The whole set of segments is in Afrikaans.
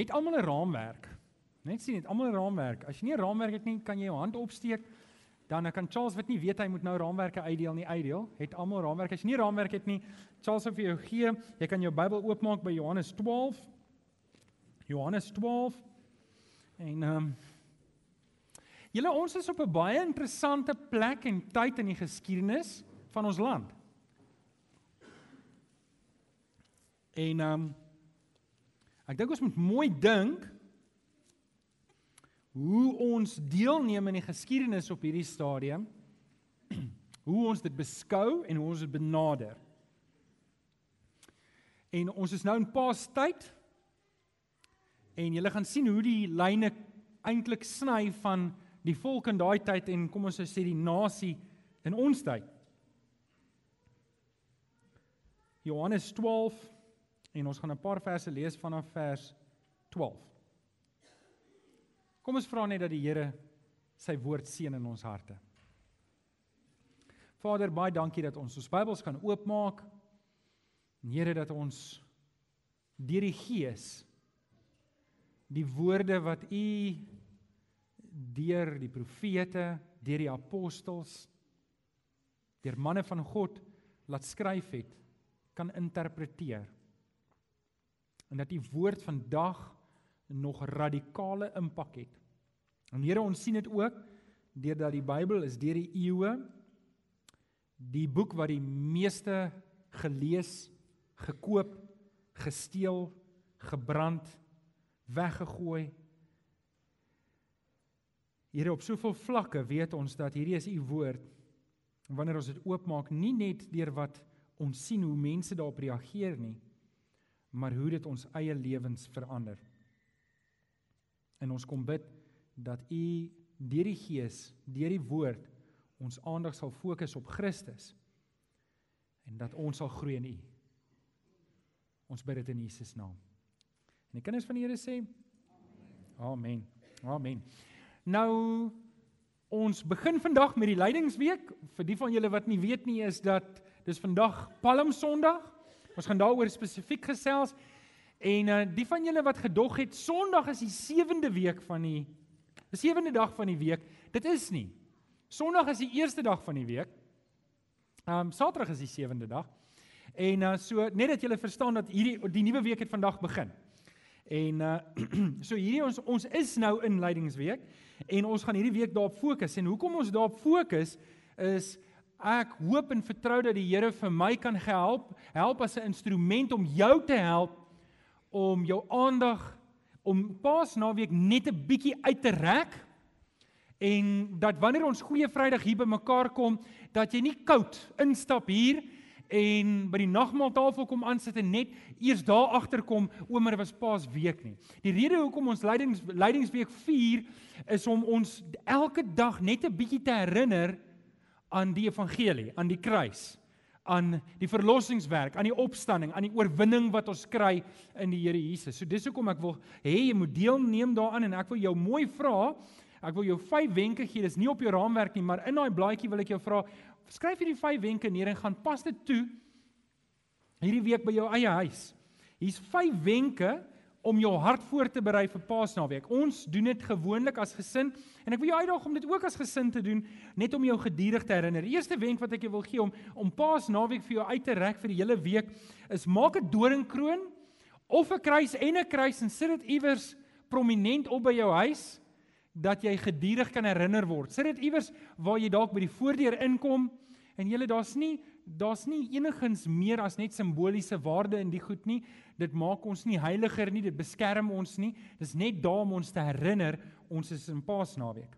het almal 'n raamwerk. Net sien het almal 'n raamwerk. As jy nie 'n raamwerk het nie, kan jy jou hand opsteek. Dan kan Charles wat nie weet hy moet nou raamwerke uitdeel nie uitdeel. Het almal raamwerk. As jy nie raamwerk het nie, Charles sal vir jou gee. Jy kan jou Bybel oopmaak by Johannes 12. Johannes 12. En ehm um, Julle ons is op 'n baie interessante plek en tyd in die geskiedenis van ons land. En ehm um, ek dink ons moet mooi dink hoe ons deelneem in die geskiedenis op hierdie stadium. Hoe ons dit beskou en hoe ons dit benader. En ons is nou in Paastyd. En julle gaan sien hoe die lyne eintlik sny van die volk in daai tyd en kom ons sê die nasie in ons tyd. Johannes 12 en ons gaan 'n paar verse lees vanaf vers 12. Kom ons vra net dat die Here sy woord seën in ons harte. Vader, baie dankie dat ons ons Bybels kan oopmaak. En Here dat ons deur die Gees die woorde wat U deur die profete, deur die apostels, deur manne van God laat skryf het, kan interpreteer. En dat die woord vandag nog radikale impak het. En Here, ons sien dit ook deurdat die Bybel is deur die eeue die boek wat die meeste gelees, gekoop, gesteel, gebrand, weggegooi Here op soveel vlakke weet ons dat hierdie is u woord. En wanneer ons dit oopmaak, nie net deur wat ons sien hoe mense daarop reageer nie, maar hoe dit ons eie lewens verander. En ons kom bid dat u deur die Gees, deur die woord ons aandag sal fokus op Christus en dat ons sal groei in u. Ons bid dit in Jesus naam. En die kinders van die Here sê Amen. Amen. Nou ons begin vandag met die Lydingsweek. Vir die van julle wat nie weet nie is dat dis vandag Palm Sondag. Ons gaan daaroor spesifiek gesels. En uh die van julle wat gedog het Sondag is die sewende week van die die sewende dag van die week. Dit is nie. Sondag is die eerste dag van die week. Um Saterdag is die sewende dag. En uh so net dat julle verstaan dat hierdie die nuwe week het vandag begin. En uh so hierdie ons ons is nou in Lydingsweek en ons gaan hierdie week daarop fokus. En hoekom ons daarop fokus is ek hoop en vertrou dat die Here vir my kan help, help as 'n instrument om jou te help om jou aandag om Paasnaweek net 'n bietjie uit te rek en dat wanneer ons Goeie Vrydag hier bymekaar kom, dat jy nie koud instap hier en by die nagmaaltafel kom aansit en net eers daar agterkom oor was Paasweek nie. Die rede hoekom ons leidings leidingsweek vier is om ons elke dag net 'n bietjie te herinner aan die evangelie, aan die kruis, aan die verlossingswerk, aan die opstanding, aan die oorwinning wat ons kry in die Here Jesus. So dis hoekom ek wil hê jy moet deelneem daaraan en ek wil jou mooi vra Ek wil jou 5 wenke gee. Dis nie op jou raamwerk nie, maar in daai blaadjie wil ek jou vra, skryf hierdie 5 wenke neer en gaan pas dit toe hierdie week by jou eie huis. Hier's 5 wenke om jou hart voor te berei vir Paasnaweek. Ons doen dit gewoonlik as gesin en ek wil jou uitdaag om dit ook as gesin te doen net om jou gedurig te herinner. Die eerste wenk wat ek jou wil gee om om Paasnaweek vir jou uit te rek vir die hele week is maak 'n doringkroon of 'n kruis en 'n kruis en sit dit iewers prominent op by jou huis dat jy gedurig kan herinner word. Sit dit iewers waar jy dalk by die voordeur inkom en jy daar's nie daar's nie enigiets meer as net simboliese waarde in die goed nie. Dit maak ons nie heiliger nie, dit beskerm ons nie. Dis net daar om ons te herinner ons is in Paasnaweek.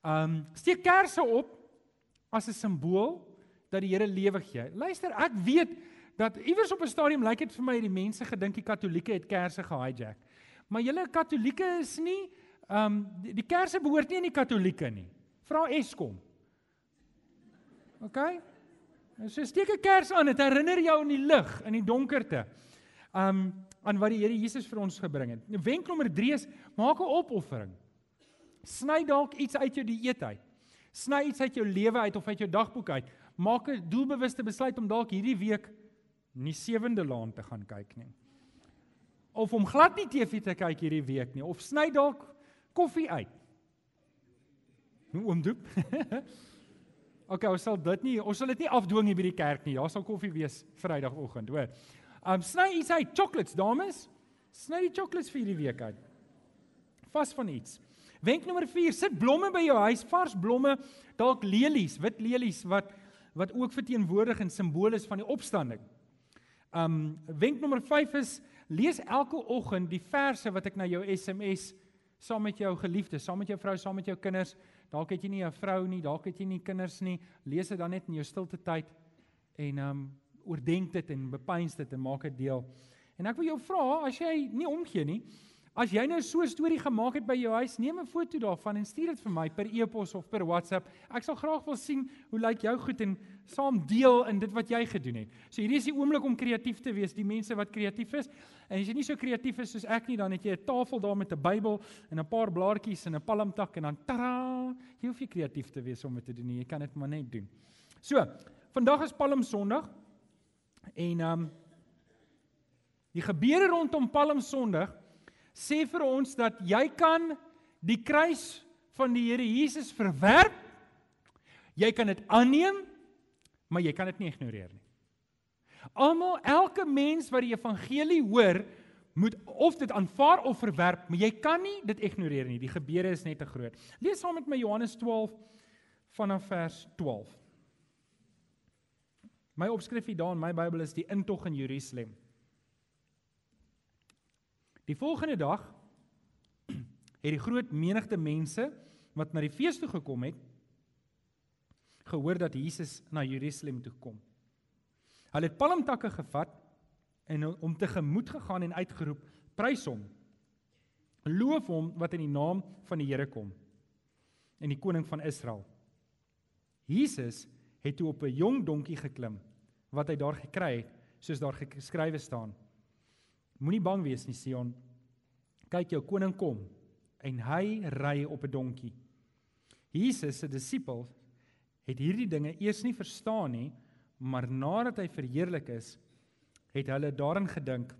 Um steek kersse op as 'n simbool dat die Here lewe gee. Luister, ek weet dat iewers op 'n stadium lyk dit vir my die mense gedink die Katolieke het kersse gehijack. Maar julle Katolieke is nie Ehm um, die, die kerse behoort nie aan die Katolieke nie. Vra Eskom. OK? So steek 'n kers aan, dit herinner jou aan die lig in die donkerte. Um aan wat die Here Jesus vir ons gebring het. Wenk nommer 3 is maak 'n opoffering. Sny dalk iets uit jou dieet uit. Sny iets uit jou lewe uit of uit jou dagboek uit. Maak 'n doelbewuste besluit om dalk hierdie week nie sewende laan te gaan kyk nie. of om glad nie TV te kyk hierdie week nie of sny dalk koffie uit. Nou oom Doep. okay, ons sal dit nie ons sal dit nie afdwing hier by die kerk nie. Daar sal koffie wees Vrydagoggend, hoor. Um sny iets uit, chocolates dames. Sny die chocolates vir hierdie week uit. Vas van iets. Wenk nommer 4, sit blomme by jou huis, vars blomme, dalk lelies, wit lelies wat wat ook verteenwoordig en simbool is van die opstanding. Um wenk nommer 5 is lees elke oggend die verse wat ek na jou SMS saam met jou geliefdes, saam met jou vrou, saam met jou kinders. Dalk het jy nie 'n vrou nie, dalk het jy nie kinders nie. Lees dit dan net in jou stilte tyd en um oordenk dit en bepeins dit en maak dit deel. En ek wil jou vra, as jy nie omgee nie, As jy nou so 'n storie gemaak het by jou huis, neem 'n foto daarvan en stuur dit vir my per e-pos of per WhatsApp. Ek sal graag wil sien hoe lyk jou goed en saam deel in dit wat jy gedoen het. So hierdie is die oomblik om kreatief te wees, die mense wat kreatief is. En as jy nie so kreatief is soos ek nie, dan het jy 'n tafel daar met 'n Bybel en 'n paar blaartjies en 'n palmtak en dan tada, jy hoef nie kreatief te wees om dit te doen nie. Jy kan dit maar net doen. So, vandag is Palm Sondag. En ehm um, die gebeure rondom Palm Sondag sê vir ons dat jy kan die kruis van die Here Jesus verwerp. Jy kan dit aanneem, maar jy kan dit nie ignoreer nie. Almal, elke mens wat die evangelie hoor, moet of dit aanvaar of verwerp, maar jy kan nie dit ignoreer nie. Die gebeure is net te groot. Lees saam met my Johannes 12 vanaf vers 12. My opskrif hier daar in my Bybel is die intog in Jerusalem. Die volgende dag het die groot menigte mense wat na die fees toe gekom het gehoor dat Jesus na Jerusalem toe kom. Hulle het palmtakke gevat en hom tegemoet gegaan en uitgeroep: "Prys hom! Loof hom wat in die naam van die Here kom en die koning van Israel." Jesus het toe op 'n jong donkie geklim wat hy daar gekry het, soos daar geskrywe staan. Moenie bang wees nie, Sion. Kyk, jou koning kom en hy ry op 'n donkie. Jesus se disippels het hierdie dinge eers nie verstaan nie, maar nadat hy verheerlik is, het hulle daarin gedink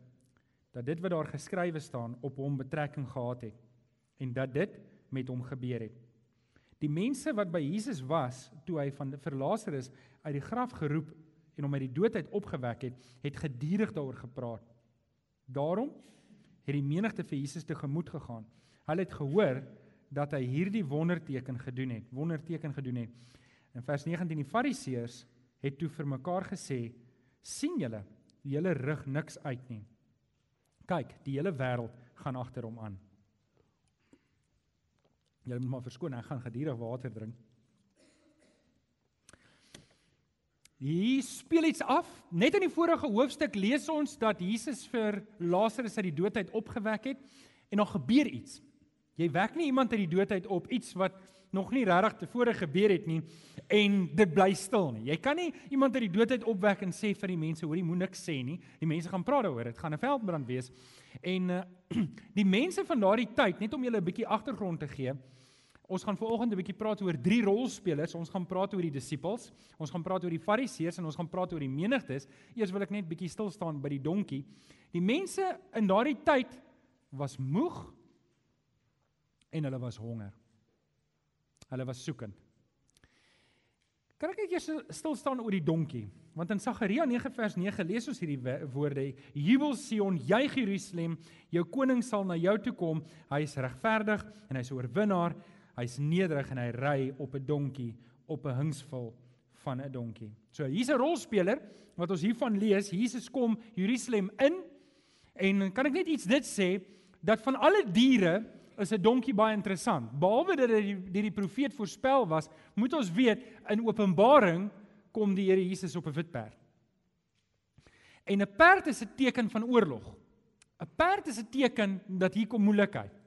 dat dit wat daar geskrywe staan op hom betrekking gehad het en dat dit met hom gebeur het. Die mense wat by Jesus was toe hy van verlaseres uit die graf geroep en hom uit die dood uit opgewek het, het gedurig daaroor gepraat. Daarom het die menigte vir Jesus tegemoet gegaan. Hulle het gehoor dat hy hierdie wonderteken gedoen het, wonderteken gedoen het. In vers 19 die Fariseërs het toe vir mekaar gesê: "Sien julle, hele rig niks uit nie. Kyk, die hele wêreld gaan agter hom aan." Julle moet maar verskoon, ek gaan gedurig water drink. Hier speel iets af. Net in die vorige hoofstuk lees ons dat Jesus vir Lazarus uit die dood uit opgewek het en dan gebeur iets. Jy wek nie iemand uit die dood uit op iets wat nog nie regtig tevore gebeur het nie en dit bly stil nie. Jy kan nie iemand uit die dood uit opwek en sê vir die mense hoor jy moet niks sê nie. Die mense gaan praat daaroor. Dit gaan 'n veldbrand wees. En uh, die mense van daardie tyd, net om julle 'n bietjie agtergrond te gee, Ons gaan veraloggend 'n bietjie praat oor drie rolspelers. Ons gaan praat oor die disippels, ons gaan praat oor die fariseërs en ons gaan praat oor die menigtes. Eers wil ek net bietjie stil staan by die donkie. Die mense in daardie tyd was moeg en hulle was honger. Hulle was soekend. Kan ek net eers stil staan oor die donkie? Want in Sagaria 9 vers 9 lees ons hierdie woorde: Jubel Sion, juig Jerusalem, jou koning sal na jou toe kom. Hy is regverdig en hy's 'n oorwinnaar. Hy's nederig en hy ry op 'n donkie, op 'n hingsvul van 'n donkie. So hier's 'n rolspeler wat ons hiervan lees. Jesus kom Jerusalem in en kan ek net iets dit sê dat van alle diere is 'n donkie baie interessant. Behalwe dat dit die die profeet voorspel was, moet ons weet in Openbaring kom die Here Jesus op 'n wit perd. En 'n perd is 'n teken van oorlog. 'n Perd is 'n teken dat hier kom moeilikheid.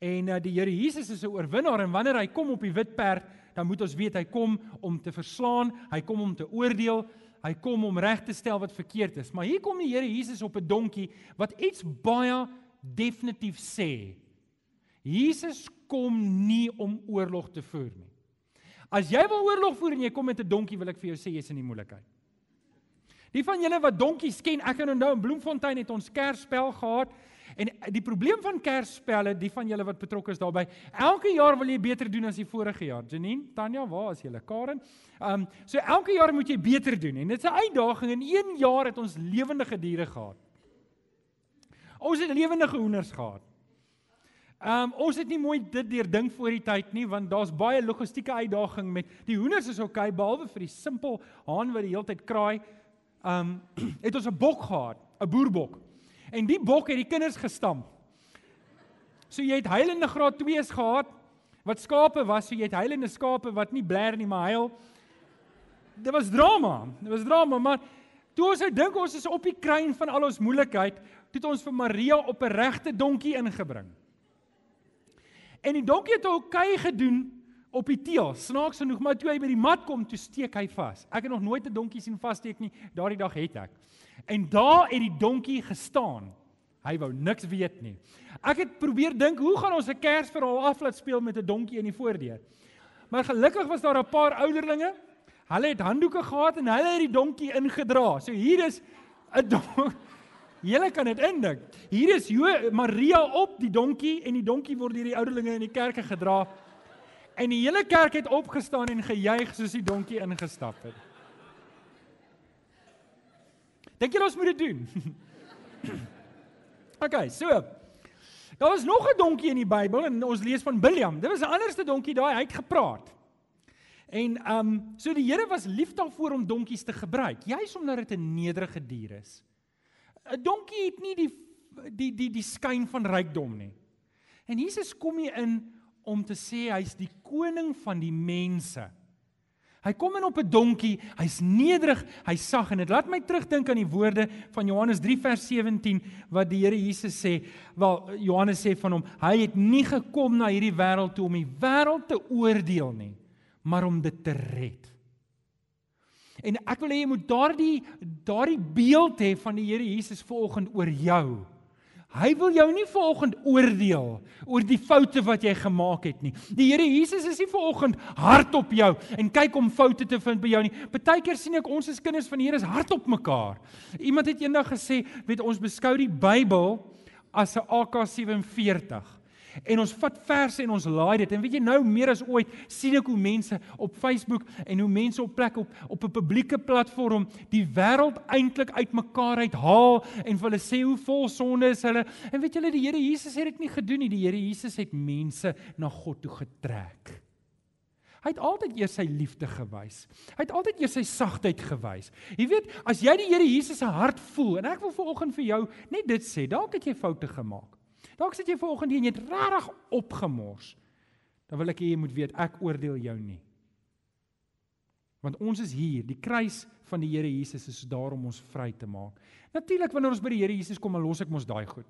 En uh, die Here Jesus is 'n oorwinnaar en wanneer hy kom op die wit perd, dan moet ons weet hy kom om te verslaan, hy kom om te oordeel, hy kom om reg te stel wat verkeerd is. Maar hier kom die Here Jesus op 'n donkie wat iets baie definitief sê. Jesus kom nie om oorlog te voer nie. As jy wil oorlog voer en jy kom met 'n donkie, wil ek vir jou sê jy's in die moeilikheid. Die van julle wat donkies ken, ek kan onthou in Bloemfontein het ons Kersspel gehad. En die probleem van Kersspelle, die van julle wat betrokke is daarbey, elke jaar wil jy beter doen as die vorige jaar. Janine, Tanya, waar is julle? Karen. Ehm um, so elke jaar moet jy beter doen en dit is 'n uitdaging. In 1 jaar het ons lewendige diere gehad. Ons het lewendige hoenders gehad. Ehm um, ons het nie mooi dit deurdink voor die tyd nie want daar's baie logistieke uitdaging met die hoenders is okay behalwe vir die simpel haan wat die hele tyd kraai. Ehm um, het ons 'n bok gehad, 'n boerbok. En die bok het die kinders gestamp. So jy het heilende graad 2's gehad wat skape was, so jy het heilende skape wat nie bler nie, maar huil. Dit was drama. Dit was drama, maar toe ons nou dink ons is op die kruin van al ons moeilikheid, het ons vir Maria op 'n regte donkie ingebring. En die donkie het ook okay gedoen op die teel. Snaaks genoeg, maar toe hy by die mat kom, toe steek hy vas. Ek het nog nooit 'n donkie sien vassteek nie. Daardie dag het ek. En daar het die donkie gestaan. Hy wou niks weet nie. Ek het probeer dink, hoe gaan ons 'n Kersverhaal af laat speel met 'n donkie in die voordeur? Maar gelukkig was daar 'n paar ouderlinge. Hulle het handdoeke gehad en hulle het die donkie ingedra. So hier is 'n donkie Julle kan dit indink. Hier is Jo Maria op die donkie en die donkie word deur die ouderlinge in die kerke gedra. En die hele kerk het opgestaan en gejuig soos die donkie ingestap het. Dink julle ons moet dit doen? OK, so. Daar was nog 'n donkie in die Bybel en ons lees van Biljam. Dit was 'n anderste donkie daai, hy het gepraat. En ehm um, so die Here was lief daarvoor om donkies te gebruik, juis omdat dit 'n nederige dier is. 'n Donkie het nie die die die die skyn van rykdom nie. En Jesus kom hier in om te sê hy's die koning van die mense. Hy kom in op 'n donkie, hy's nederig, hy's sag en dit laat my terugdink aan die woorde van Johannes 3 vers 17 wat die Here Jesus sê, wel Johannes sê van hom, hy het nie gekom na hierdie wêreld toe om die wêreld te oordeel nie, maar om dit te red. En ek wil hê jy moet daardie daardie beeld hê van die Here Jesus vanoggend oor jou. Hy wil jou nie vanoggend oordeel oor die foute wat jy gemaak het nie. Die Here Jesus is nie vanoggend hard op jou en kyk om foute te vind by jou nie. Partykeer sien ek ons as kinders van die Here is hard op mekaar. Iemand het eendag gesê, weet ons beskou die Bybel as 'n AK47. En ons vat verse en ons laai dit. En weet jy nou meer as ooit sien ek hoe mense op Facebook en hoe mense op plek op op 'n publieke platform die wêreld eintlik uitmekaar uithaal en vir hulle sê hoe vol sonde is hulle. En weet julle die Here Jesus het dit nie gedoen nie. Die Here Jesus het mense na God toe getrek. Hy het altyd eers sy liefde gewys. Hy het altyd eers sy sagtheid gewys. Jy weet, as jy die Here Jesus se hart voel en ek wil vanoggend vir jou net dit sê, dalk het jy foute gemaak. Dalk sit jy vanoggend hier en jy het regtig opgemors. Dan wil ek hê jy moet weet ek oordeel jou nie. Want ons is hier, die kruis van die Here Jesus is daar om ons vry te maak. Natuurlik wanneer ons by die Here Jesus kom, dan los ek mos daai goed.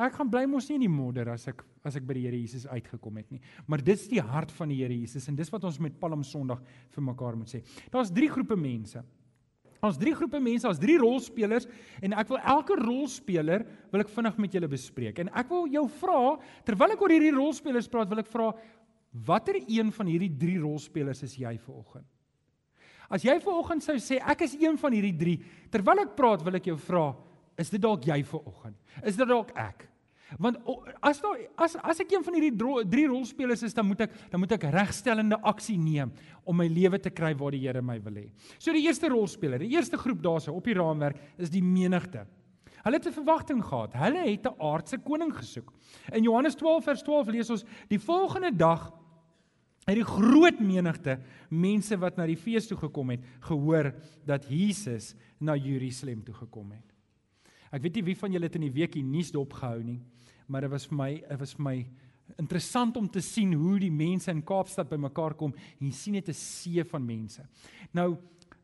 Ek gaan bly mos nie in die modder as ek as ek by die Here Jesus uitgekom het nie. Maar dit is die hart van die Here Jesus en dis wat ons met Palm Sondag vir mekaar moet sê. Daar's drie groepe mense. Ons drie groepe mense, ons drie rolspelers en ek wil elke rolspeler wil ek vinnig met julle bespreek. En ek wil jou vra terwyl ek oor hierdie rolspelers praat, wil ek vra watter een van hierdie drie rolspelers is jy vanoggend? As jy vanoggend sou sê ek is een van hierdie drie, terwyl ek praat wil ek jou vra, is dit dalk jy vanoggend? Is dit dalk ek? Want as daar as as ek een van hierdie drie rolspelers is, dan moet ek dan moet ek regstellende aksie neem om my lewe te kry waar die Here my wil hê. So die eerste rolspeler, die eerste groep daarso op die raamwerk is die menigte. Hulle het 'n verwagting gehad. Hulle het 'n aardse koning gesoek. In Johannes 12 vers 12 lees ons die volgende dag het die groot menigte mense wat na die fees toe gekom het, gehoor dat Jesus na Jerusalem toe gekom het. Ek weet nie wie van julle het in die week die nuus dopgehou nie maar dit was vir my dit was vir my interessant om te sien hoe die mense in Kaapstad bymekaar kom en jy sien net 'n see van mense. Nou,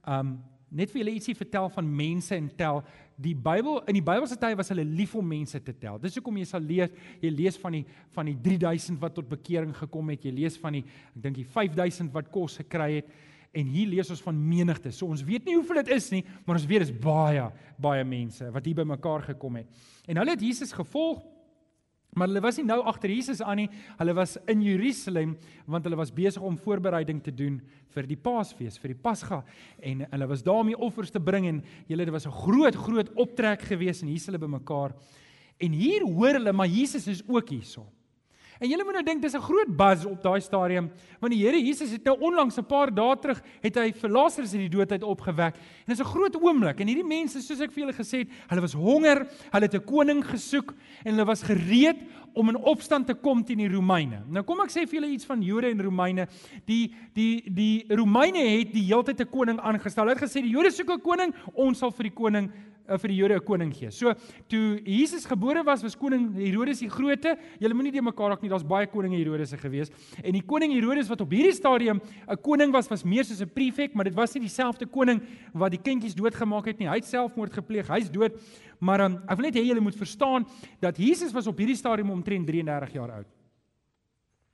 um net vir julle ietsie vertel van mense en tel. Die Bybel in die Bybelse tyd was hulle lief om mense te tel. Dis hoekom jy sal lees, jy lees van die van die 3000 wat tot bekering gekom het. Jy lees van die ek dink die 5000 wat kos gekry het. En hier lees ons van menigte. So ons weet nie hoeveel dit is nie, maar ons weet dis baie baie mense wat hier bymekaar gekom het. En hulle het Jesus gevolg Maar hulle was nie nou agter Jesus aan nie. Hulle was in Jerusalem want hulle was besig om voorbereiding te doen vir die Paasfees, vir die Pasga en hulle was daar om die offers te bring en julle dit was 'n groot groot optrek geweest en hier's hulle bymekaar. En hier hoor hulle maar Jesus is ook hierso. En julle moet nou dink dis 'n groot buzz op daai stadium want die Here Jesus het nou onlangs 'n paar dae terug het hy vir Lazarus uit die dood uit opgewek. En dis 'n groot oomblik en hierdie mense soos ek vir julle gesê het, hulle was honger, hulle het 'n koning gesoek en hulle was gereed om in opstand te kom teen die Romeine. Nou kom ek sê vir julle iets van Jode en Romeine. Die die die Romeine het die heeltyd 'n koning aangestel. Hulle het gesê die Jode soek 'n koning, ons sal vir die koning uh, vir die Jode 'n koning gee. So toe Jesus gebore was, was koning Herodes die Grote. Julle moenie die mekaar raak nie, daar's baie koninge Herodes gewees. En die koning Herodes wat op hierdie stadium 'n koning was, was meer soos 'n prefek, maar dit was nie dieselfde koning wat die kindjies doodgemaak het nie. Hy het selfmoord gepleeg. Hy's dood. Maar um, ek wil net hê julle moet verstaan dat Jesus was op hierdie stadium omtrent 33 jaar oud.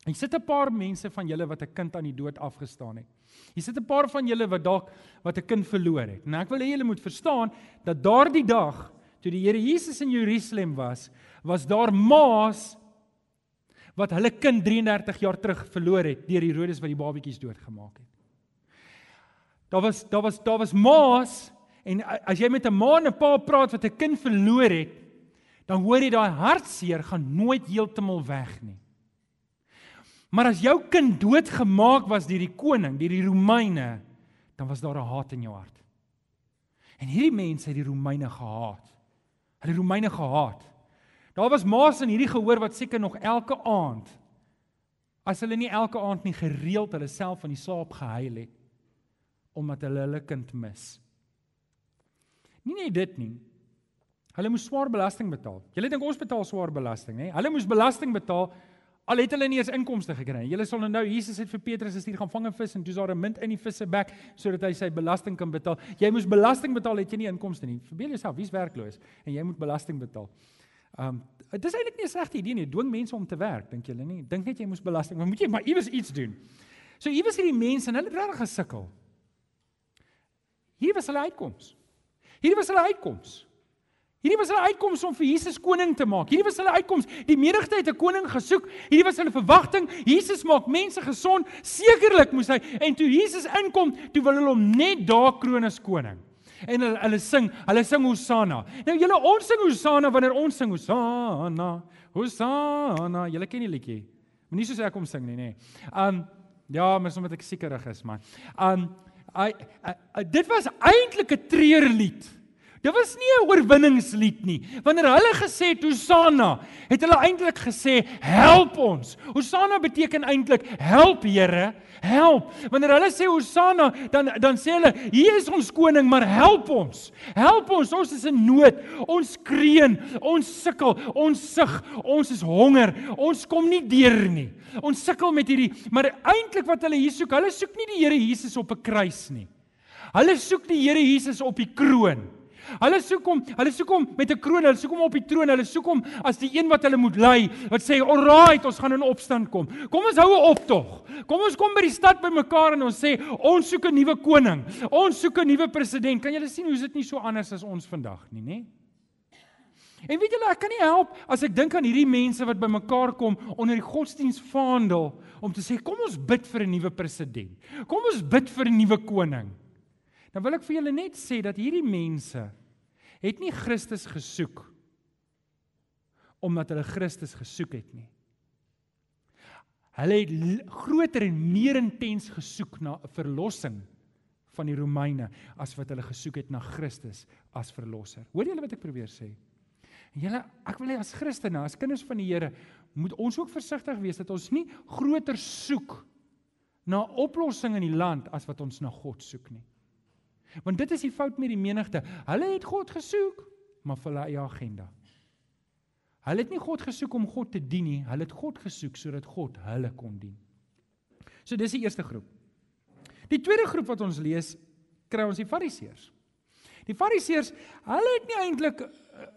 Hier sit 'n paar mense van julle wat 'n kind aan die dood afgestaan het. Hier sit 'n paar van julle wat dalk wat 'n kind verloor het. En ek wil hê julle moet verstaan dat daardie dag toe die Here Jesus in Jerusalem was, was daar ma's wat hulle kind 33 jaar terug verloor het deur Herodes wat die babatjies doodgemaak het. Daar was daar was daar was ma's en as jy met 'n ma en 'n pa praat wat 'n kind verloor het, dan hoor jy daai hartseer gaan nooit heeltemal weg nie. Maar as jou kind doodgemaak was deur die koning, deur die Romeine, dan was daar 'n haat in jou hart. En hierdie mense het die Romeine gehaat. Hulle het die Romeine gehaat. Daar was maas in hierdie gehoor wat seker nog elke aand as hulle nie elke aand nie gereeld hulle self van die slaap gehuil het omdat hulle hulle kind mis. Nie net dit nie. Hulle moes swaar belasting betaal. Julle dink ons betaal swaar belasting, hè? Hulle moes belasting betaal Al het hulle nie eens inkomste gekry nie. Julle sal nou Jesus het vir Petrus gestuur gaan vang 'n vis en toe is daar 'n munt in die vis se bek sodat hy sy belasting kan betaal. Jy moes belasting betaal het jy nie inkomste nie. Verbeel jouself, wie's werkloos en jy moet belasting betaal. Um dit is eintlik nie 'n slegte idee nie. Dwing mense om te werk, dink julle nie? Dink net jy moes belasting, maar moet jy maar iewers iets doen. So iewers hierdie mense en hulle het regtig gesukkel. Hier was hulle uitkoms. Hier was hulle uitkoms. Hierdie was hulle uitkoms om vir Jesus koning te maak. Hierdie was hulle uitkoms. Die menigte het 'n koning gesoek. Hierdie was hulle verwagting. Jesus maak mense gesond. Sekerlik moes hy en toe Jesus inkom, toe wil hulle hom net daar kroon as koning. En hulle hulle sing, hulle sing Hosanna. Nou julle ons sing Hosanna wanneer ons sing Hosanna. Hosanna. Julle ken die liedjie. Moenie soos ek hom sing nie, nê. Um ja, maar sommer ek sekerig is, man. Um I, I, I dit was eintlik 'n treurlied. Dit was nie 'n oorwinningslied nie. Wanneer hulle gesê het Hosanna, het hulle eintlik gesê help ons. Hosanna beteken eintlik help Here, help. Wanneer hulle sê Hosanna, dan dan sê hulle hier is ons koning, maar help ons. Help ons, ons is in nood. Ons kreun, ons sukkel, ons sug, ons is honger. Ons kom nie deur nie. Ons sukkel met hierdie, maar eintlik wat hulle hier soek, hulle soek nie die Here Jesus op 'n kruis nie. Hulle soek die Here Jesus op die kroon. Hulle soek hom, hulle soek hom met 'n kroon, hulle soek hom op die troon, hulle soek hom as die een wat hulle moet lei, wat sê, "Alright, ons gaan in opstand kom. Kom ons hou 'n optog. Kom ons kom by die stad bymekaar en ons sê, ons soek 'n nuwe koning. Ons soek 'n nuwe president." Kan julle sien hoe dit nie so anders as ons vandag nie, nê? En weet julle, ek kan nie help as ek dink aan hierdie mense wat bymekaar kom onder die godsdienstvaandel om te sê, "Kom ons bid vir 'n nuwe president. Kom ons bid vir 'n nuwe koning." Dan wil ek vir julle net sê dat hierdie mense het nie Christus gesoek omdat hulle Christus gesoek het nie. Hulle het groter en meer intens gesoek na 'n verlossing van die Romeine as wat hulle gesoek het na Christus as verlosser. Hoor julle wat ek probeer sê? En julle, ek wil hê as Christene, as kinders van die Here, moet ons ook versigtig wees dat ons nie groter soek na oplossing in die land as wat ons na God soek nie. Want dit is die fout met die menigte. Hulle het God gesoek, maar vir hulle eie agenda. Hulle het nie God gesoek om God te dien nie, hulle het God gesoek sodat God hulle kon dien. So dis die eerste groep. Die tweede groep wat ons lees, kry ons die Fariseërs. Die Fariseërs, hulle het nie eintlik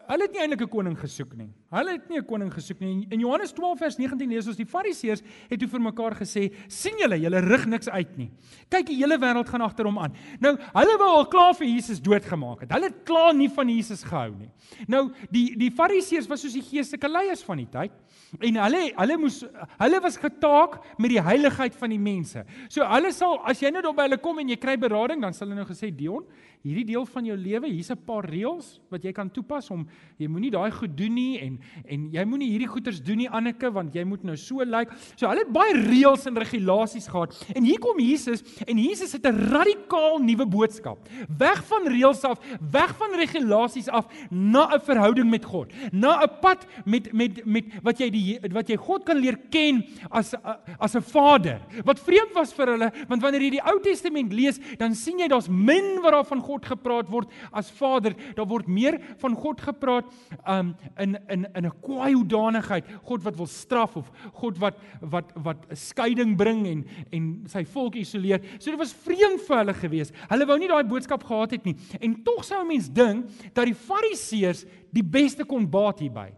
hulle het nie eintlik 'n koning gesoek nie. Hulle het nie 'n koning gesoek nie. In Johannes 12 vers 19 lees ons die Fariseërs het toe vir mekaar gesê: "Sien julle, julle rig niks uit nie. Kyk, die hele wêreld gaan agter hom aan." Nou, hulle wou al klaar vir Jesus doodgemaak het. Hulle het klaar nie van Jesus gehou nie. Nou, die die Fariseërs was soos die geestelike leiers van die tyd. En hulle hulle moes hulle was getaak met die heiligheid van die mense. So hulle sal as jy nou daar by hulle kom en jy kry berading, dan sal hulle nou gesê Dion, hierdie deel van jou lewe, hier's 'n paar reëls wat jy kan toepas om jy moenie daai goed doen nie en en jy moenie hierdie goeters doen nie Anneke want jy moet nou so lyk. Like. So hulle het baie reëls en regulasies gehad. En hier kom Jesus en Jesus het 'n radikaal nuwe boodskap. Weg van reëls af, weg van regulasies af na 'n verhouding met God. Na 'n pad met met met wat jy die wat jy God kan leer ken as as 'n Vader. Wat vreemd was vir hulle, want wanneer jy die Ou Testament lees, dan sien jy daar's min wat daar van God gepraat word as Vader. Daar word meer van God gepraat um in in in 'n kwaai hoedanigheid, God wat wil straf of God wat wat wat 'n skeiding bring en en sy volk isoleer. So dit was vreemd vir hulle gewees. Hulle wou nie daai boodskap gehad het nie. En tog sou 'n mens dink dat die Fariseërs die beste kon baat hierby.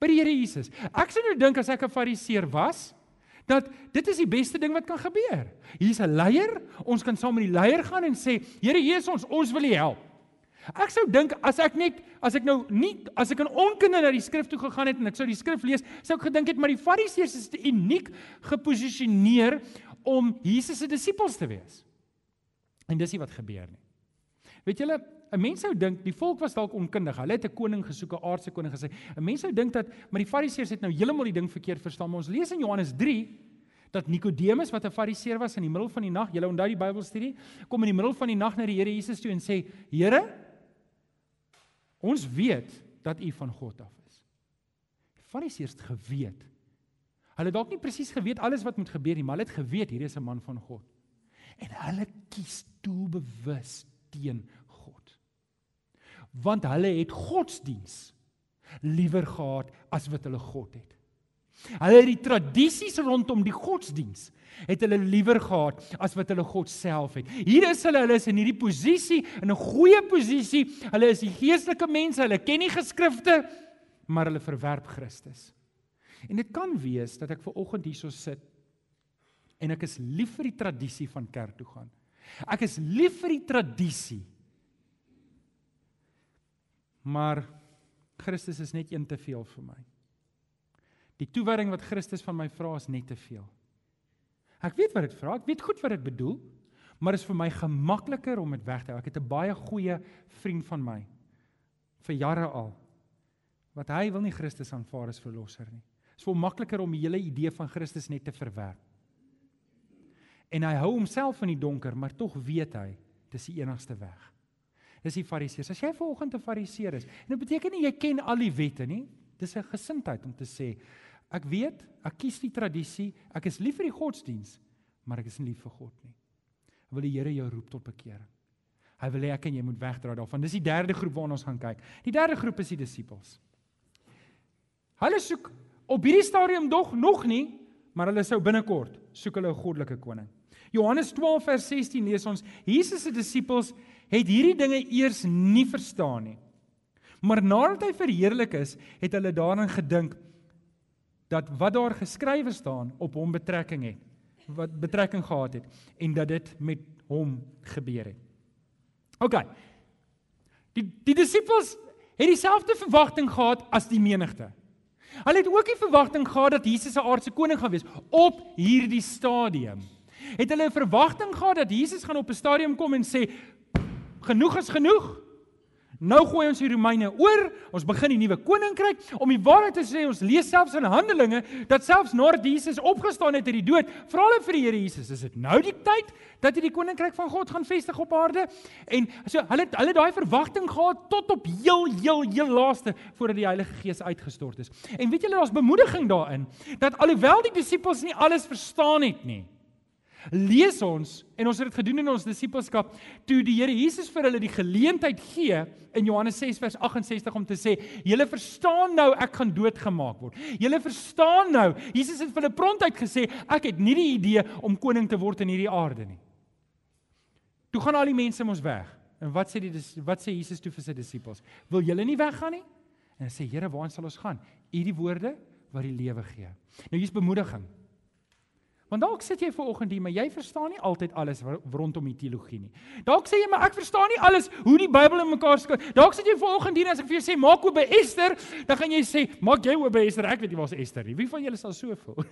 By die Here Jesus. Ek sou nou dink as ek 'n Fariseer was, dat dit is die beste ding wat kan gebeur. Hier's 'n leier, ons kan saam met die leier gaan en sê, Here Jesus, ons ons wil U help. Ek sou dink as ek net as ek nou nie as ek in onkunde na die skrif toe gegaan het en ek sou die skrif lees, sou ek gedink het maar die Fariseërs is te uniek geposisioneer om Jesus se disippels te wees. En dis nie wat gebeur nie. Weet julle, 'n mens sou dink die volk was dalk onkundig. Hulle het 'n koning gesoek, 'n aardse koning gesê. 'n Mens sou dink dat maar die Fariseërs het nou heeltemal die ding verkeerd verstaan. Maar ons lees in Johannes 3 dat Nikodemus wat 'n Fariseer was in die middel van die nag, julle onthou die Bybelstudie, kom in die middel van die nag na die Here Jesus toe en sê: "Here, ons weet dat U van God af is." Fariseërs het geweet. Hulle dalk nie presies geweet alles wat moet gebeur nie, maar hulle het geweet hier is 'n man van God. En hulle kies doelbewus teen want hulle het godsdiens liewer gehad as wat hulle God het. Hulle het die tradisies rondom die godsdiens het hulle liewer gehad as wat hulle God self het. Hier is hulle, hulle is in hierdie posisie, in 'n goeie posisie. Hulle is die geestelike mense, hulle ken die geskrifte, maar hulle verwerp Christus. En dit kan wees dat ek ver oggend hierso sit en ek is lief vir die tradisie van kerk toe gaan. Ek is lief vir die tradisie Maar Christus is net een te veel vir my. Die toewyding wat Christus van my vra is net te veel. Ek weet wat dit vra, ek weet goed wat dit bedoel, maar dit is vir my gemakliker om dit weg te hou. Ek het 'n baie goeie vriend van my vir jare al wat hy wil nie Christus aanvaar as verlosser nie. Dit is hom makliker om die hele idee van Christus net te verwerp. En hy hou homself in die donker, maar tog weet hy dis die enigste weg. Dis die Fariseërs. As jy vanoggend 'n Fariseer is, en dit beteken nie jy ken al die wette nie. Dis 'n gesindheid om te sê ek weet, ek kies die tradisie, ek is lief vir die godsdiens, maar ek is nie lief vir God nie. Wil die Here jou roep tot bekering. Hy wil hê ek en jy moet wegdra daarvan. Dis die derde groep waarna ons gaan kyk. Die derde groep is die disippels. Hulle soek op hierdie stadium dog nog nie, maar hulle sou binnekort soek hulle 'n goddelike koning. Johannes 12 vers 16 lees ons: Jesus se disippels het hierdie dinge eers nie verstaan nie. Maar nadat hy verheerlik is, het hulle daaraan gedink dat wat daar geskrywe staan op hom betrekking het, wat betrekking gehad het en dat dit met hom gebeur het. OK. Die die disippels het dieselfde verwagting gehad as die menigte. Hulle het ook die verwagting gehad dat Jesus 'n aardse koning gaan wees op hierdie stadium. Het hulle 'n verwagting gehad dat Jesus gaan op 'n stadium kom en sê genoeg is genoeg. Nou gooi ons die Romeine oor. Ons begin die nuwe koninkryk. Om die waarheid te sê, ons lees selfs in Handelinge dat selfs nadat Jesus opgestaan het uit die dood, vra hulle vir die Here Jesus, is dit nou die tyd dat hy die koninkryk van God gaan vestig op aarde? En so hulle hulle daai verwagting gehad tot op heel heel heel laaste voordat die Heilige Gees uitgestort is. En weet julle, daar's bemoediging daarin dat alhoewel die disippels nie alles verstaan het nie, lees ons en ons het dit gedoen in ons disippelskap toe die Here Jesus vir hulle die geleentheid gee in Johannes 6 vers 68 om te sê julle verstaan nou ek gaan doodgemaak word. Julle verstaan nou Jesus het vir hulle prontuit gesê ek het nie die idee om koning te word in hierdie aarde nie. Toe gaan al die mense mos weg. En wat sê die wat sê Jesus toe vir sy disippels? Wil julle nie weggaan nie? En hy sê Here, waarheen sal ons gaan? U die woorde wat die lewe gee. Nou hier's bemoediging. Want dalk sit jy ver oggend hier, maar jy verstaan nie altyd alles rondom die teologie nie. Dalk sê jy maar ek verstaan nie alles hoe die Bybel in mekaar skryf. Dalk sit jy ver oggend hier en as ek vir jou sê maak oop by Ester, dan gaan jy sê maak jy oop by Ester. Ek weet nie waar's Ester nie. Wie van julle sal so voel?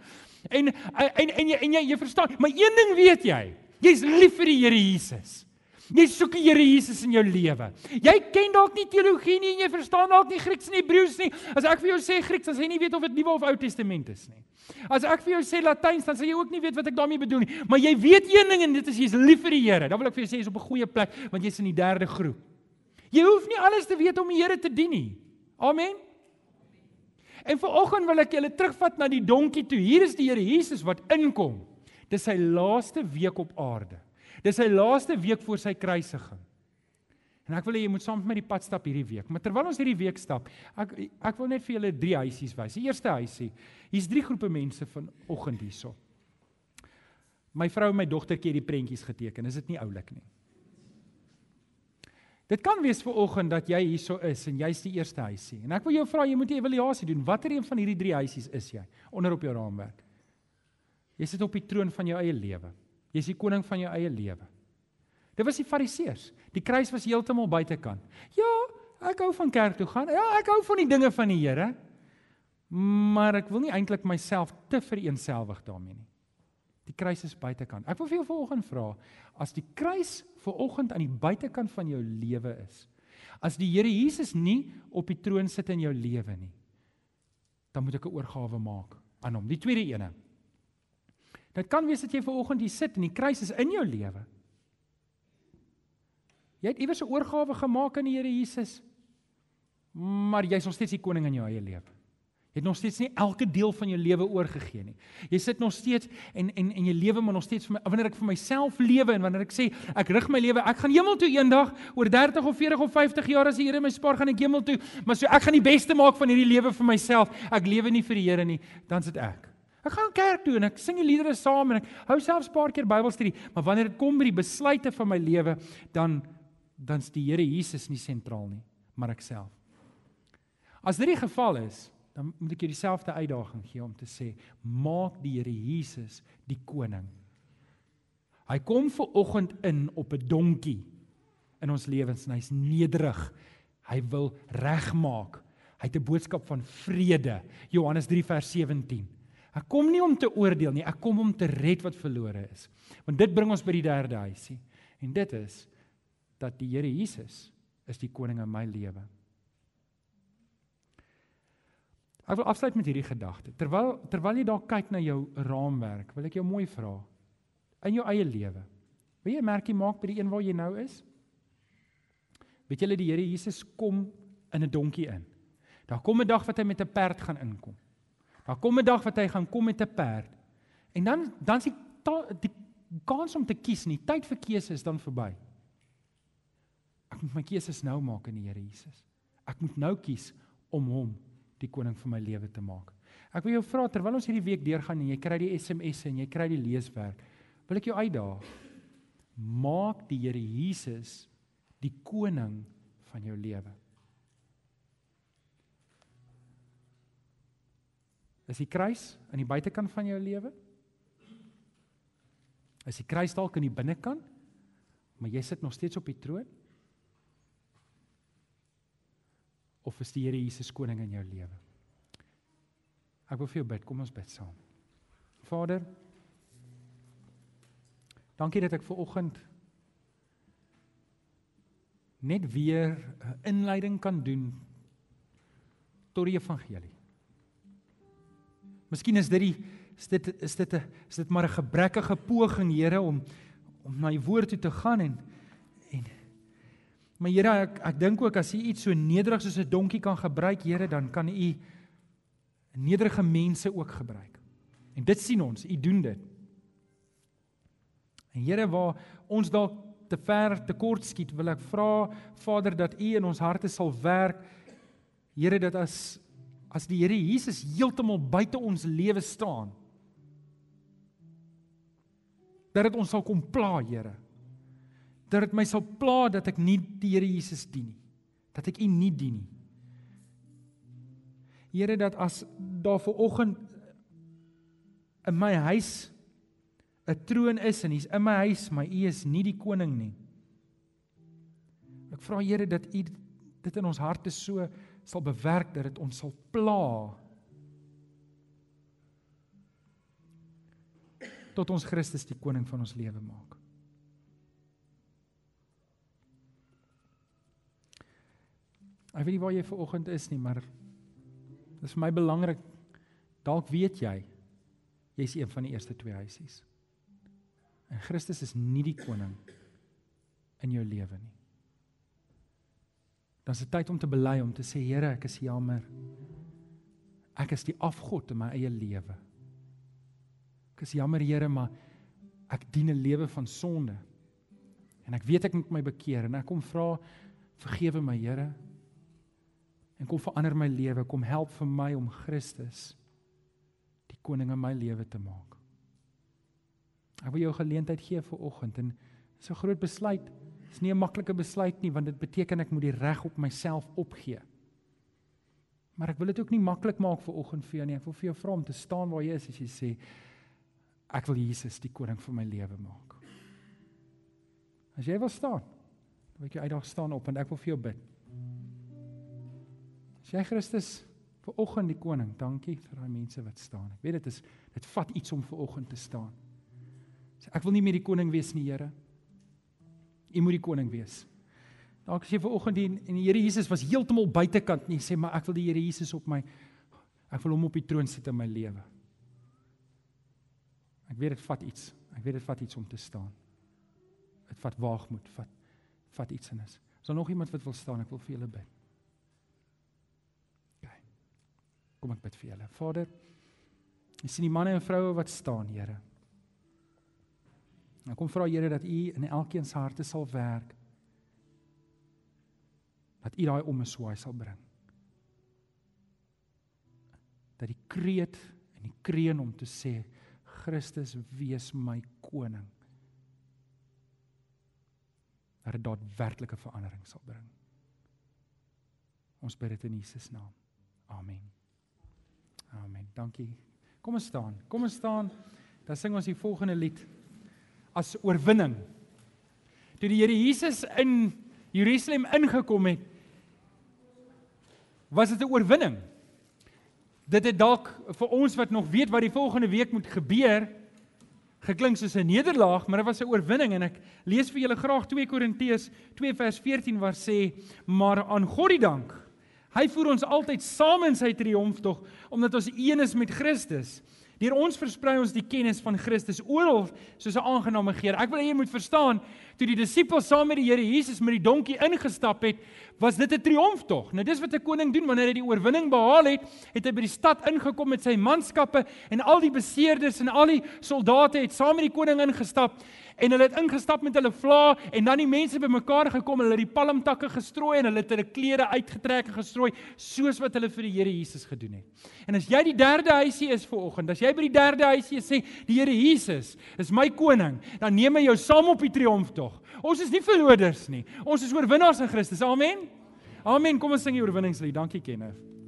en en en jy en jy, jy verstaan, maar een ding weet jy. Jy's lief vir die Here Jesus. Jy soek die Here Jesus in jou lewe. Jy ken dalk nie teologie nie en jy verstaan dalk nie Grieks en Hebreëus nie. As ek vir jou sê Grieks, dan sê jy nie weet of dit Nuwe of Ou Testament is nie. As ek vir jou sê Latyns, dan sê jy ook nie weet wat ek daarmee bedoel nie. Maar jy weet een ding en dit is jy's lief vir die Here. Dan wil ek vir jou sê jy's op 'n goeie plek want jy's in die derde groep. Jy hoef nie alles te weet om die Here te dien nie. Amen. En vanoggend wil ek julle terugvat na die donkie toe. Hier is die Here Jesus wat inkom. Dis sy laaste week op aarde. Dis sy laaste week voor sy kruisiging. En ek wil hê jy moet saam met my die pad stap hierdie week. Maar terwyl ons hierdie week stap, ek ek wil net vir julle drie huisies wys. Die eerste huisie, hier's drie groepe mense vanoggend hierso. My vrou en my dogtertjie het die prentjies geteken. Is dit nie oulik nie? Dit kan wees vir oggend dat jy hierso is en jy's die eerste huisie. En ek wil jou vra, jy moet 'n evaluasie doen. Watter een van hierdie drie huisies is jy onder op jou raamwerk? Jy sit op die troon van jou eie lewe. Jy's die koning van jou eie lewe. Dit was die Fariseërs. Die kruis was heeltemal buitekant. Ja, ek hou van kerk toe gaan. Ja, ek hou van die dinge van die Here. Maar ek wil nie eintlik myself te vereenselwig daarmee nie. Die kruis is buitekant. Ek wil vir jou vanoggend vra, as die kruis vanoggend aan die buitekant van jou lewe is, as die Here Jesus nie op die troon sit in jou lewe nie, dan moet ek 'n oorgawe maak aan hom. Die tweede ene. Dit kan wees dat jy ver oggend hier sit en die kruis is in jou lewe. Jy het iewers 'n oorgawe gemaak aan die Here Jesus. Maar jy's nog steeds die koning in jou eie lewe. Jy het nog steeds nie elke deel van jou lewe oorgegee nie. Jy sit nog steeds en en en jy lewe maar nog steeds vir my wanneer ek vir myself lewe en wanneer ek sê ek rig my lewe, ek gaan hemel toe eendag oor 30 of 40 of 50 jaar as die Here my spaar gaan ek hemel toe, maar so ek gaan die beste maak van hierdie lewe vir myself. Ek lewe nie vir die Here nie, dan sit ek. Ek gaan kerk toe en ek sing die liedere saam en ek hou selfs 'n paar keer Bybelstudie, maar wanneer dit kom by die besluite van my lewe, dan dan's die Here Jesus nie sentraal nie, maar ek self. As dit die geval is, dan moet ek jou dieselfde uitdaging gee om te sê, maak die Here Jesus die koning. Hy kom ver oggend in op 'n donkie in ons lewens en hy's nederig. Hy wil regmaak. Hy het 'n boodskap van vrede. Johannes 3 vers 17. Ek kom nie om te oordeel nie, ek kom om te red wat verlore is. Want dit bring ons by die derde huisie. En dit is dat die Here Jesus is die koning in my lewe. Ek wil afsluit met hierdie gedagte. Terwyl terwyl jy daar kyk na jou raamwerk, wil ek jou mooi vra in jou eie lewe. Wil jy 'n merkie maak by die een waar jy nou is? Weet julle die Here Jesus kom in 'n donkie in. Daar kom 'n dag wat hy met 'n perd gaan inkom. Daar kom 'n dag wat hy gaan kom met 'n perd. En dan dan is die die kans om te kies nie, tyd vir keuse is dan verby. Ek moet my keuses nou maak in die Here Jesus. Ek moet nou kies om hom die koning van my lewe te maak. Ek wil jou vra terwyl ons hierdie week deurgaan en jy kry die SMS'e en jy kry die leeswerk, wil ek jou uitdaag. Maak die Here Jesus die koning van jou lewe. Is die kruis aan die buitekant van jou lewe? Is die kruis dalk aan die binnekant? Maar jy sit nog steeds op die troon? Of is die Here Jesus koning in jou lewe? Ek wil vir jou bid. Kom ons bid saam. Vader, dankie dat ek ver oggend net weer 'n inleiding kan doen tot die evangelie. Miskien is dit die is dit is dit 'n is dit maar 'n gebrekkige poging, Here, om om na u woord toe te gaan en en maar Here, ek ek dink ook as u iets so nederig soos 'n donkie kan gebruik, Here, dan kan u nederige mense ook gebruik. En dit sien ons, u doen dit. En Here, waar ons dalk te ver te kort skiet, wil ek vra Vader dat u in ons harte sal werk. Here, dat as as die Here Jesus heeltemal buite ons lewe staan dat dit ons sal kom pla Here Dat dit my sal pla dat ek nie die Here Jesus dien nie. Dat ek U nie dien nie. Here dat as daar ver oggend in my huis 'n troon is en hy's in my huis, maar U is nie die koning nie. Ek vra Here dat U dit in ons harte so sal bewerk dat dit ons sal pla tot ons Christus die koning van ons lewe maak. Ek weet nie waar jy ver oggend is nie, maar dit is vir my belangrik dalk weet jy jy's een van die eerste twee huisies. En Christus is nie die koning in jou lewe nie. Dan is dit tyd om te bely om te sê Here, ek is jammer. Ek is die afgod in my eie lewe. Ek is jammer Here, maar ek dien 'n lewe van sonde. En ek weet ek moet my bekeer en ek kom vra vergewe my Here. En kom verander my lewe, kom help vir my om Christus die koning in my lewe te maak. Ek wil jou geleentheid gee vir oggend en dis 'n groot besluit. Dit is nie 'n maklike besluit nie want dit beteken ek moet die reg op myself opgee. Maar ek wil dit ook nie maklik maak vir oggend vir jou nie. Ek wil vir jou vra om te staan waar jy is as jy sê ek wil Jesus die koning van my lewe maak. As jy wil staan, dan wil ek jou uitdaag staan op en ek wil vir jou bid. As jy Christus vir oggend die koning, dankie vir daai mense wat staan. Ek weet dit is dit vat iets om vir oggend te staan. Sê ek wil nie meer die koning wees nie, Here. U moet die koning wees. Dalk as jy ver oggend hier en die Here Jesus was heeltemal buitekant nie, sê maar ek wil die Here Jesus op my ek wil hom op die troon sit in my lewe. Ek weet dit vat iets. Ek weet dit vat iets om te staan. Dit vat waagmoed, vat vat iets in is. Is daar nog iemand wat wil staan? Ek wil vir julle bid. OK. Kom ek bid vir julle. Vader, ek sien die manne en vroue wat staan, Here. Ek kom vra Here dat U in elkeen se harte sal werk. Dat U daai omeswaai sal bring. Dat die kreet en die kreun om te sê Christus wees my koning. Dat dit daadwerklike verandering sal bring. Ons bid dit in Jesus naam. Amen. Amen. Dankie. Kom ons staan. Kom ons staan. Dan sing ons die volgende lied as oorwinning. Toe die Here Jesus in Jerusalem ingekom het, was dit 'n oorwinning. Dit het dalk vir ons wat nog weet wat die volgende week moet gebeur, geklink soos 'n nederlaag, maar dit was 'n oorwinning en ek lees vir julle graag 2 Korintiërs 2 vers 14 waar sê: "Maar aan God die dank. Hy voer ons altyd saam in sy triomftog omdat ons een is met Christus." Deur ons versprei ons die kennis van Christus oral soos 'n aangename geur. Ek wil hê jy moet verstaan, toe die disippels saam met die Here Jesus met die donkie ingestap het, was dit 'n triomftog. Nou dis wat 'n koning doen wanneer hy die oorwinning behaal het, het hy by die stad ingekom met sy manskappe en al die beseerdes en al die soldate het saam met die koning ingestap en hulle het ingestap met hulle vla en dan die mense bymekaar gekom, hulle het die palmtakke gestrooi en hulle het hulle klere uitgetrek en gestrooi soos wat hulle vir die Here Jesus gedoen het. En as jy die derde huisie is vir oggend, as jy by die derde huisie sê die Here Jesus is my koning, dan neem hy jou saam op die triomftog. Ons is nie verloders nie. Ons is oorwinnaars in Christus. Amen. Amen. Kom ons sing die oorwinningslied. Dankie Kenneth.